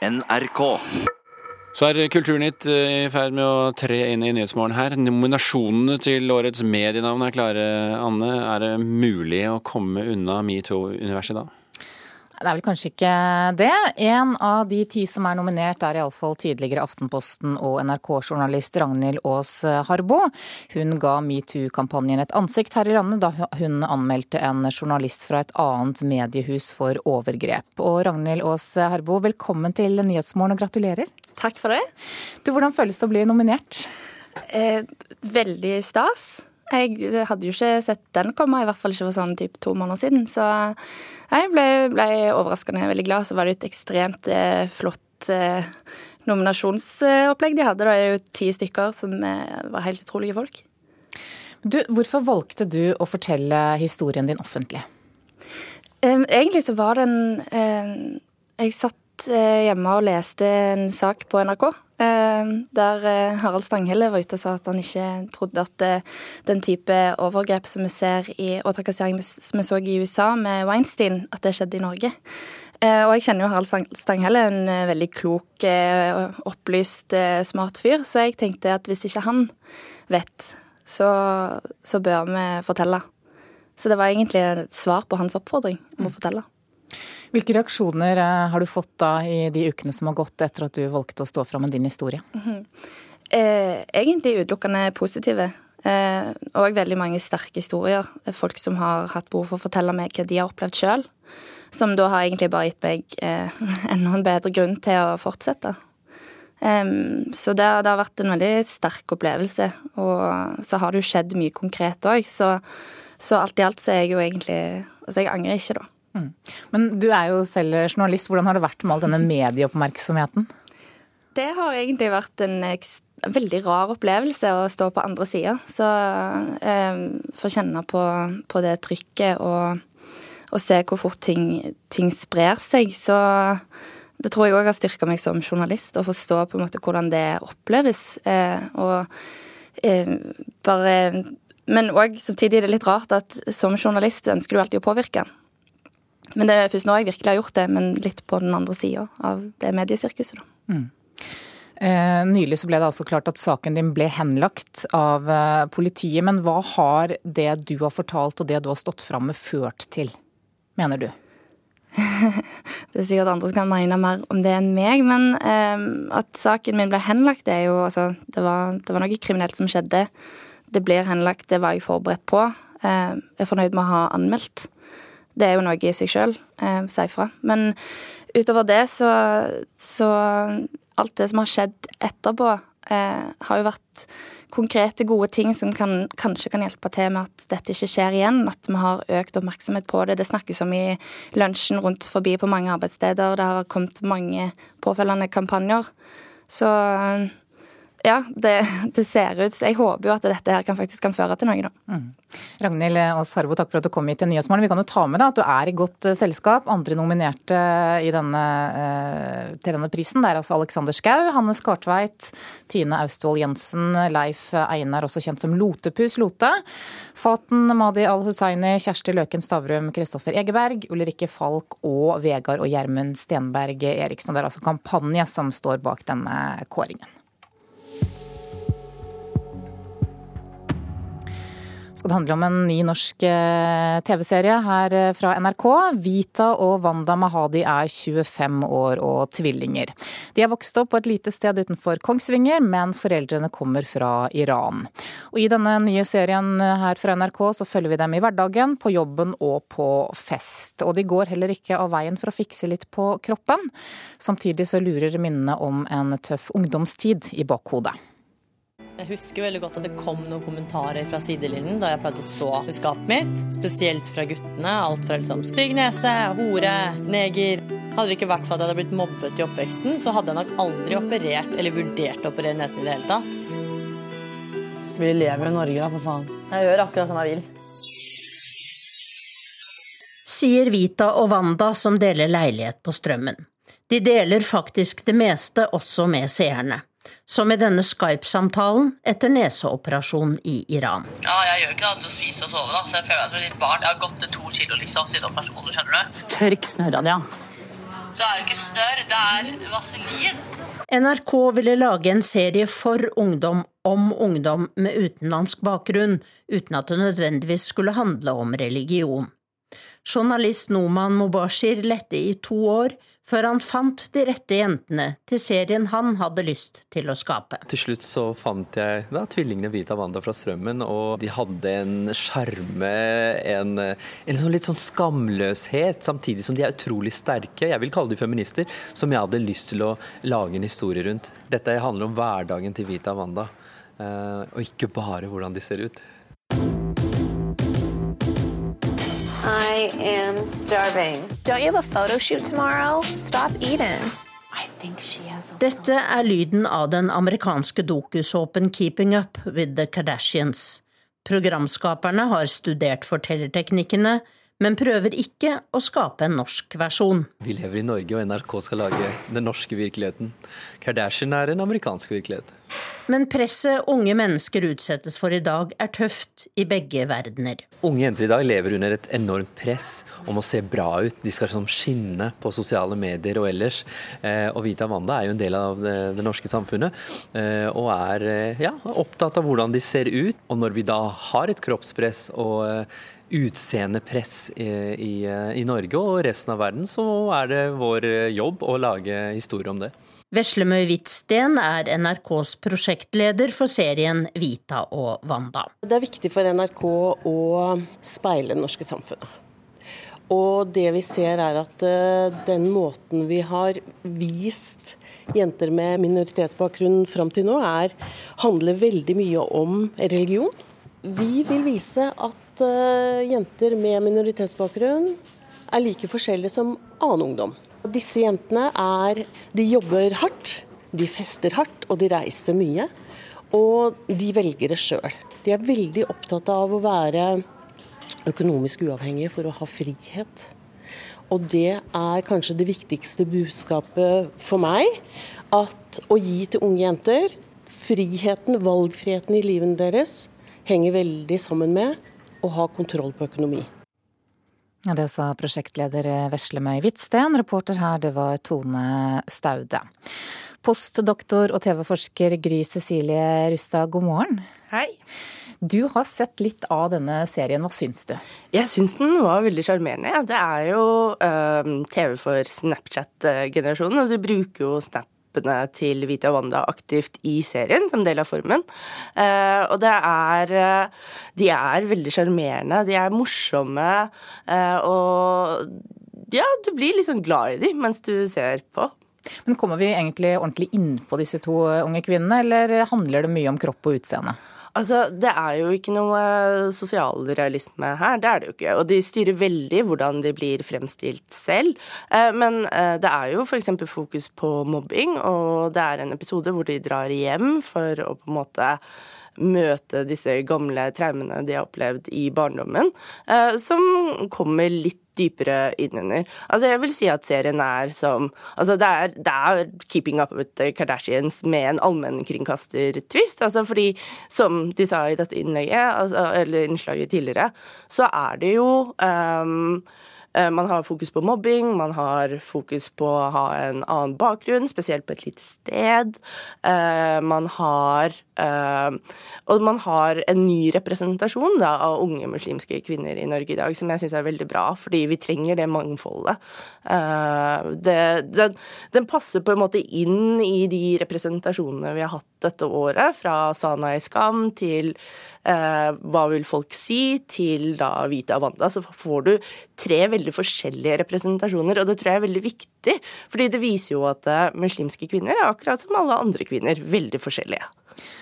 NRK. Så er Kulturnytt eh, i ferd med å tre inn i Nyhetsmorgen her. Nominasjonene til årets medienavn er klare, Anne. Er det mulig å komme unna metoo-universet da? Det er vel kanskje ikke det. En av de ti som er nominert er iallfall tidligere Aftenposten og NRK-journalist Ragnhild Aas Harbo. Hun ga metoo-kampanjen et ansikt her i landet da hun anmeldte en journalist fra et annet mediehus for overgrep. Og Ragnhild Aas Harbo, velkommen til Nyhetsmorgen og gratulerer. Takk for det. Du, hvordan føles det å bli nominert? Eh, veldig stas. Jeg hadde jo ikke sett den komme, i hvert fall ikke for sånn typ to måneder siden. Så jeg ble, ble overraskende veldig glad. Så var det et ekstremt eh, flott eh, nominasjonsopplegg de hadde. Det er jo ti stykker som eh, var helt utrolige folk. Du, hvorfor valgte du å fortelle historien din offentlig? Egentlig så var det en Jeg satt hjemme og leste en sak på NRK der eh, Harald Stanghelle var ute og sa at han ikke trodde at eh, den type overgrep som vi ser i, og trakassering som vi så i USA med Weinstein, at det skjedde i Norge. Og jeg kjenner jo Harald Stanghelle, en veldig klok, opplyst, smart fyr. Så jeg tenkte at hvis ikke han vet, så, så bør vi fortelle. Så det var egentlig et svar på hans oppfordring om å fortelle. Hvilke reaksjoner eh, har du fått da i de ukene som har gått etter at du valgte å stå fram med din historie? Mm -hmm. eh, egentlig utelukkende positive. Eh, og veldig mange sterke historier. Folk som har hatt behov for å fortelle meg hva de har opplevd sjøl. Som da har egentlig bare gitt meg eh, enda en bedre grunn til å fortsette. Um, så det, det, har vært en veldig sterk opplevelse. Og så har det jo skjedd mye konkret òg. Så, så alt i alt så er jeg jo egentlig Altså, jeg angrer ikke, da. Mm. Men du er jo selv journalist. Hvordan har det vært med all denne medieoppmerksomheten? Det har egentlig vært en veldig rar opplevelse å stå på andre sida. Så eh, få kjenne på, på, det trykket og, og se hvor fort ting, ting, sprer seg. Så det tror jeg òg har styrka meg som journalist, å forstå på en måte hvordan det oppleves. Eh, og eh, bare Men òg samtidig er det litt rart at som journalist ønsker du alltid å påvirke. Men det er først nå jeg virkelig har gjort det, men litt på den andre sida av det mediesirkuset, da. Mm. Eh, nylig så ble det altså klart at saken din ble henlagt av eh, politiet. Men hva har det du har fortalt og det du har stått fram med ført til, mener du? det er sikkert andre som kan mene mer om det enn meg, men eh, at saken min ble henlagt, det er jo altså det var, det var, noe kriminelt som skjedde. Det blir henlagt, det var jeg forberedt på. Eh, jeg er fornøyd med å ha anmeldt. Det er jo noe i seg sjøl, eh, si fra. Men utover det så, så Alt det som har skjedd etterpå, eh, har jo vært konkrete, gode ting som kan, kanskje kan hjelpe til med at dette ikke skjer igjen. At vi har økt oppmerksomhet på det. Det snakkes om i lunsjen rundt forbi på mange arbeidssteder. Det har kommet mange påfølgende kampanjer. Så ja, det, det, ser ut Jeg håper jo at dette her kan faktisk kan føre til noe, da. Mm. Ragnhild Aas Harbo, takk for at du kom hit til Nyhetsmorgen. Vi kan jo ta med deg at du er i godt eh, selskap. Andre nominerte denne, eh, til denne prisen det er altså Alexander Schou, Hannes Kartveit, Tine Austvold Jensen, Leif Einar, også kjent som Lotepus Lote. Faten Madi Al-Hussaini, Kjersti Løken Stavrum, Kristoffer Egeberg, Ulrikke Falk og Vegard og Gjermund Stenberg Eriksen. Det er altså kampanje som står bak denne kåringen. Skal det handle om en ny norsk eh, TV-serie her eh, fra NRK. Vita og Wanda Mahadi er 25 år og tvillinger. De er vokst opp på et lite sted utenfor Kongsvinger, men foreldrene kommer fra Iran. Og I denne nye serien her fra NRK så følger vi dem i hverdagen, på jobben og på fest. Og de går heller ikke av veien for å fikse litt på kroppen. Samtidig så lurer minnene om en tøff ungdomstid i bakhodet. Jeg husker veldig godt at det kom noen kommentarer fra sidelinjen da jeg pleide å stå ved skapet mitt. Spesielt fra guttene. Alt fra liksom stygg nese, hore, neger. Hadde det ikke vært for at jeg hadde blitt mobbet i oppveksten, så hadde jeg nok aldri operert eller vurdert å operere nesen i det hele tatt. Vi lever i Norge, da, for faen. Jeg gjør akkurat som jeg vil. Sier Vita og Wanda som deler leilighet på Strømmen. De deler faktisk det meste også med seerne som i denne Skype-samtalen etter neseoperasjon i Iran. Ja, Jeg gjør ikke annet enn å spise og sove, da, så jeg føler meg som er litt barn. Jeg har gått til to kilo liksom siden operasjonen, skjønner du. Tørk snørra di, ja. Det er ikke snørr, det er vaselin. NRK ville lage en serie for ungdom om ungdom med utenlandsk bakgrunn, uten at det nødvendigvis skulle handle om religion. Journalist Noman Mobashir lette i to år før han fant de rette jentene til serien han hadde lyst til å skape. Til slutt så fant jeg da, tvillingene Vita Wanda fra Strømmen, og de hadde en sjarme, en, en sånn litt sånn skamløshet, samtidig som de er utrolig sterke. Jeg vil kalle de feminister, som jeg hadde lyst til å lage en historie rundt. Dette handler om hverdagen til Vita Wanda, eh, og ikke bare hvordan de ser ut. I am starving. Don't you have a photo shoot tomorrow? Stop eating. I think she has a Dette er lyden av den amerikanske dokusåpen Keeping Up with the Kardashians. Programskaperne har studert fortellerteknikkene, men prøver ikke å skape en norsk versjon. Vi lever i Norge, og NRK skal lage den norske virkeligheten. Kardashian er en amerikansk virkelighet. Men presset unge mennesker utsettes for i dag, er tøft i begge verdener. Unge jenter i dag lever under et enormt press om å se bra ut. De skal liksom skinne på sosiale medier og ellers. Eh, og Vita Wanda er jo en del av det, norske samfunnet, eh, og er eh, ja, opptatt av hvordan de ser ut. Og når vi da har et kroppspress og utseendepress i, i, eh, i Norge og resten av verden, så er det vår jobb å lage historie om det. Veslemøy Hvitsten er NRKs prosjektleder for serien Vita og Wanda. Det er viktig for NRK å speile det norske samfunnet. Og det vi ser er at uh, den måten vi har vist jenter med minoritetsbakgrunn fram til nå, er, handler veldig mye om religion. Vi vil vise at uh, jenter med minoritetsbakgrunn er like forskjellige som annen ungdom. Disse jentene er De jobber hardt, de fester hardt og de reiser mye. Og de velger det sjøl. De er veldig opptatt av å være økonomisk uavhengige for å ha frihet. Og det er kanskje det viktigste budskapet for meg. At å gi til unge jenter friheten, valgfriheten i livet deres, henger veldig sammen med å ha kontroll på økonomi. Ja, Det sa prosjektleder Veslemøy Hvitsten. Reporter her, det var Tone Staude. Postdoktor og TV-forsker Gry Cecilie Rustad, god morgen. Hei. Du har sett litt av denne serien, hva syns du? Jeg syns den var veldig sjarmerende. Det er jo uh, TV for Snapchat-generasjonen, og du bruker jo Snap til Vita Wanda aktivt i serien, som del av formen. Uh, og det er uh, De er veldig sjarmerende, de er morsomme, uh, og ja, du blir liksom glad i dem mens du ser på. Men kommer vi egentlig ordentlig innpå disse to unge kvinnene, eller handler det mye om kropp og utseende? Altså, Det er jo ikke noe sosialrealisme her, det er det jo ikke. Og de styrer veldig hvordan de blir fremstilt selv. Men det er jo f.eks. fokus på mobbing, og det er en episode hvor de drar hjem for å på en måte møte disse gamle traumene de har opplevd i barndommen, som kommer litt dypere innunder. Altså, jeg vil si at serien er som Altså, det er, det er Keeping Up with the Kardashians med en allmennkringkaster-twist. Altså, fordi, som de sa i dette innlegget, altså, eller innslaget tidligere, så er det jo um, man har fokus på mobbing, man har fokus på å ha en annen bakgrunn, spesielt på et lite sted. Man har Og man har en ny representasjon da, av unge muslimske kvinner i Norge i dag, som jeg syns er veldig bra, fordi vi trenger det mangfoldet. Det, det, den passer på en måte inn i de representasjonene vi har hatt dette året, fra Sana i Skam til eh, Hva vil folk si? til da Vita Wanda, så får du tre veldig forskjellige representasjoner, og det tror jeg er veldig viktig. Fordi det viser jo at eh, muslimske kvinner er akkurat som alle andre kvinner, veldig forskjellige.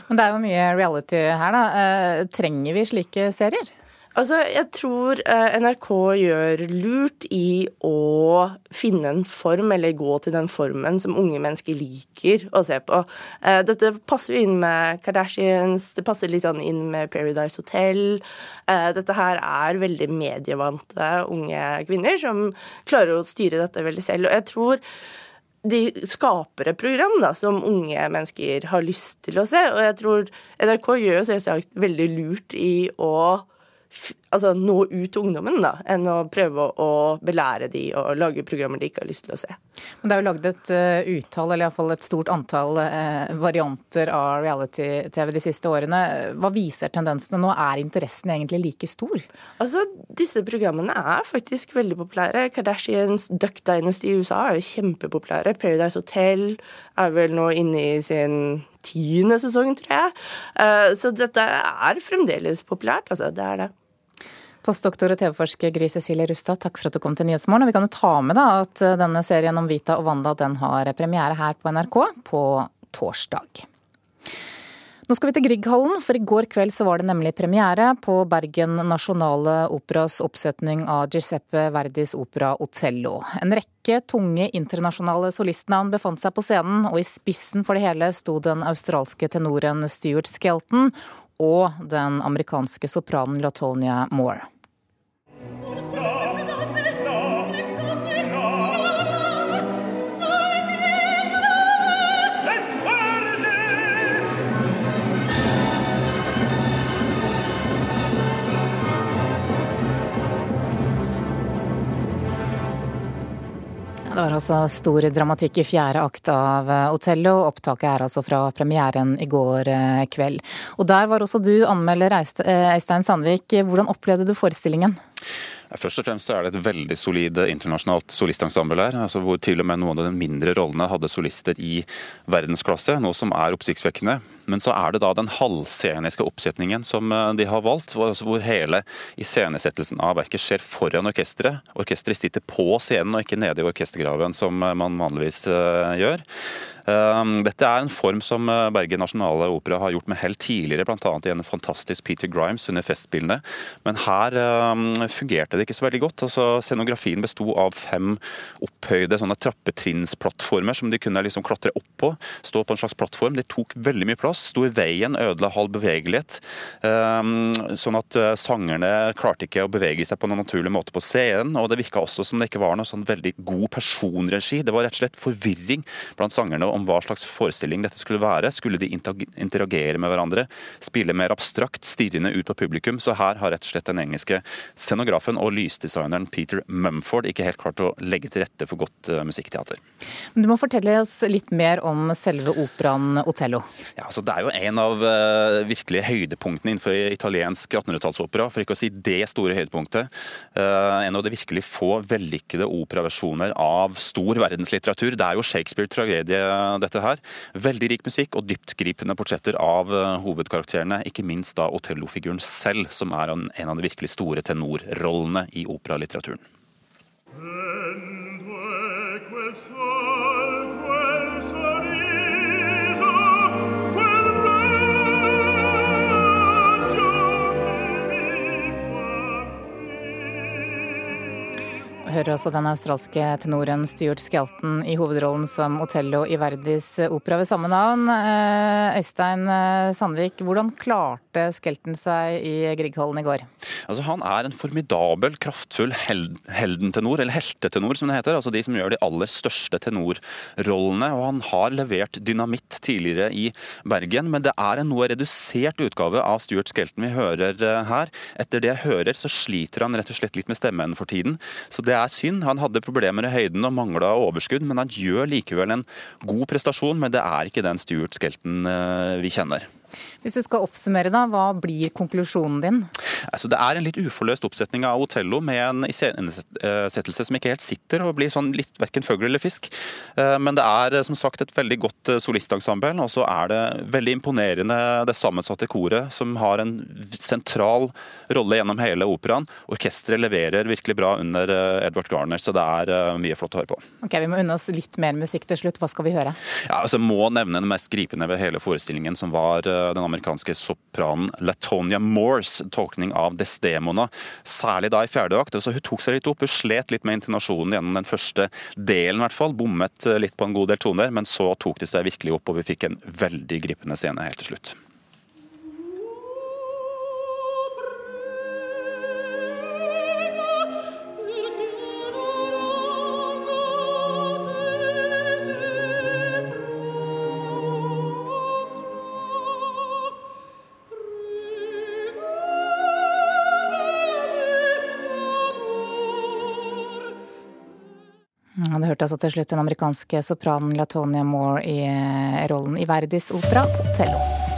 Men det er jo mye reality her, da. Eh, trenger vi slike serier? Altså, jeg tror eh, NRK gjør lurt i å finne en form, eller gå til den formen som unge mennesker liker å se på. Eh, dette passer jo inn med Kardashians, det passer litt sånn inn med Paradise Hotel. Eh, dette her er veldig medievante unge kvinner som klarer å styre dette veldig selv. Og jeg tror de skaper et program da, som unge mennesker har lyst til å se. Og jeg tror NRK gjør selvsagt veldig lurt i å f- altså, nå ut til ungdommen da, enn å prøve å belære de og lage programmer de ikke har lyst til å se. Men Det er jo lagd et uh, uttall, eller iallfall et stort antall uh, varianter av reality-TV de siste årene. Hva viser tendensene nå? Er interessen egentlig like stor? Altså, Disse programmene er faktisk veldig populære. Kardashians Duck Dynasty i USA er jo kjempepopulære. Paradise Hotel er vel nå inne i sin tiende sesong, tror jeg. Uh, så dette er fremdeles populært, altså. Det er det. Postdoktor og TV-forsker Gry Cecilie Rustad, takk for at du kom til Nyhetsmorgen. Vi kan jo ta med da at eh, denne serien om Vita og Wanda den har premiere her på NRK på torsdag. Nå skal vi til Grieghallen, for i går kveld så var det nemlig premiere på Bergen Nasjonale Operas oppsetning av Giuseppe Verdis opera Otello. En rekke tunge internasjonale solistnavn befant seg på scenen, og i spissen for det hele sto den australske tenoren Stuart Skelton og den amerikanske sopranen Latonia Moore. Var altså stor dramatikk i fjerde akt av eh, Otello. Opptaket er altså fra premieren i går eh, kveld. Og der var også du anmelder, Eistein Sandvik. Hvordan opplevde du forestillingen? Først og fremst er det et veldig solid internasjonalt solistensemble her. Altså hvor til og med noen av de mindre rollene hadde solister i verdensklasse, noe som er oppsiktsvekkende. Men så er det da den halvsceniske oppsetningen som eh, de har valgt, altså hvor hele iscenesettelsen av verket skjer foran orkesteret. Orkesteret sitter på scenen og ikke nede i orkestergraven, som eh, man vanligvis eh, gjør. Ehm, dette er en form som eh, Bergen Nasjonale Opera har gjort med hell tidligere, bl.a. i en fantastisk Peter Grimes under Festspillene. Men her ehm, fungerte det ikke så veldig godt. Altså, scenografien besto av fem opphøyde sånne trappetrinnsplattformer som de kunne liksom klatre opp på. Stå på en slags plattform. Det tok veldig mye plass. Sto i veien, ødela halv bevegelighet. Ehm, sånn at eh, sangerne klarte ikke å bevege seg på noen naturlig måte på scenen. Og det virka også som det ikke var noe sånn veldig god personregi. Det var rett og slett forvirring blant sangerne. Om hva slags forestilling dette skulle være. Skulle de interagere med hverandre, spille mer abstrakt, stirrende ut på publikum? Så her har rett og slett den engelske scenografen og lysdesigneren Peter Mumford ikke helt klart å legge til rette for godt musikkteater. Men Du må fortelle oss litt mer om selve operaen Otello. Ja, altså Det er jo en av uh, virkelige høydepunktene innenfor italiensk 1800-tallsopera, for ikke å si det store høydepunktet. Uh, en av de virkelig få vellykkede operaversjoner av stor verdenslitteratur. Det er jo Shakespeare-tragedie dette her. Veldig rik musikk og dyptgripende portretter av eh, hovedkarakterene. Ikke minst da Otello-figuren selv, som er en av de virkelig store tenorrollene i operalitteraturen. Hører også den australske tenoren Stuart Skelton i hovedrollen som Otello i Verdis opera ved samme navn. Eh, Øystein eh, Sandvik, hvordan klarte Skelton seg i Grieghallen i går? Altså, han er en formidabel, kraftfull held heldentenor, eller heltetenor som det heter. Altså de som gjør de aller største tenorrollene. Og han har levert dynamitt tidligere i Bergen, men det er en noe redusert utgave av Stuart Skelton vi hører eh, her. Etter det jeg hører, så sliter han rett og slett litt med stemmen for tiden. Så det er synd. Han hadde problemer i høyden og mangla overskudd, men han gjør likevel en god prestasjon. Men det er ikke den Stuart Skelton eh, vi kjenner. Hvis du skal oppsummere, da, hva blir konklusjonen din? Altså, det er en litt uforløst oppsetning av Otello med en iscenesettelse som ikke helt sitter og blir sånn litt verken fugl eller fisk. Eh, men det er som sagt et veldig godt eh, solistensemble, og så er det veldig imponerende det sammensatte koret, som har en sentral rolle gjennom hele operaen. Orkesteret leverer virkelig bra under Edward Edvard Garner, så det er mye flott å høre på. Ok, Vi må unne oss litt mer musikk til slutt. Hva skal vi høre? Ja, altså Må nevne den mest gripende ved hele forestillingen, som var den amerikanske sopranen Latonia Moores tolkning av Desdemona, særlig da i fjerde akt. Altså, hun tok seg litt opp, hun slet litt med intonasjonen gjennom den første delen, i hvert fall. Bommet litt på en god del toner, men så tok de seg virkelig opp, og vi fikk en veldig gripende scene helt til slutt. Hørte altså til slutt den amerikanske sopranen Latonia Moore i rollen i Verdis opera 'Tello'.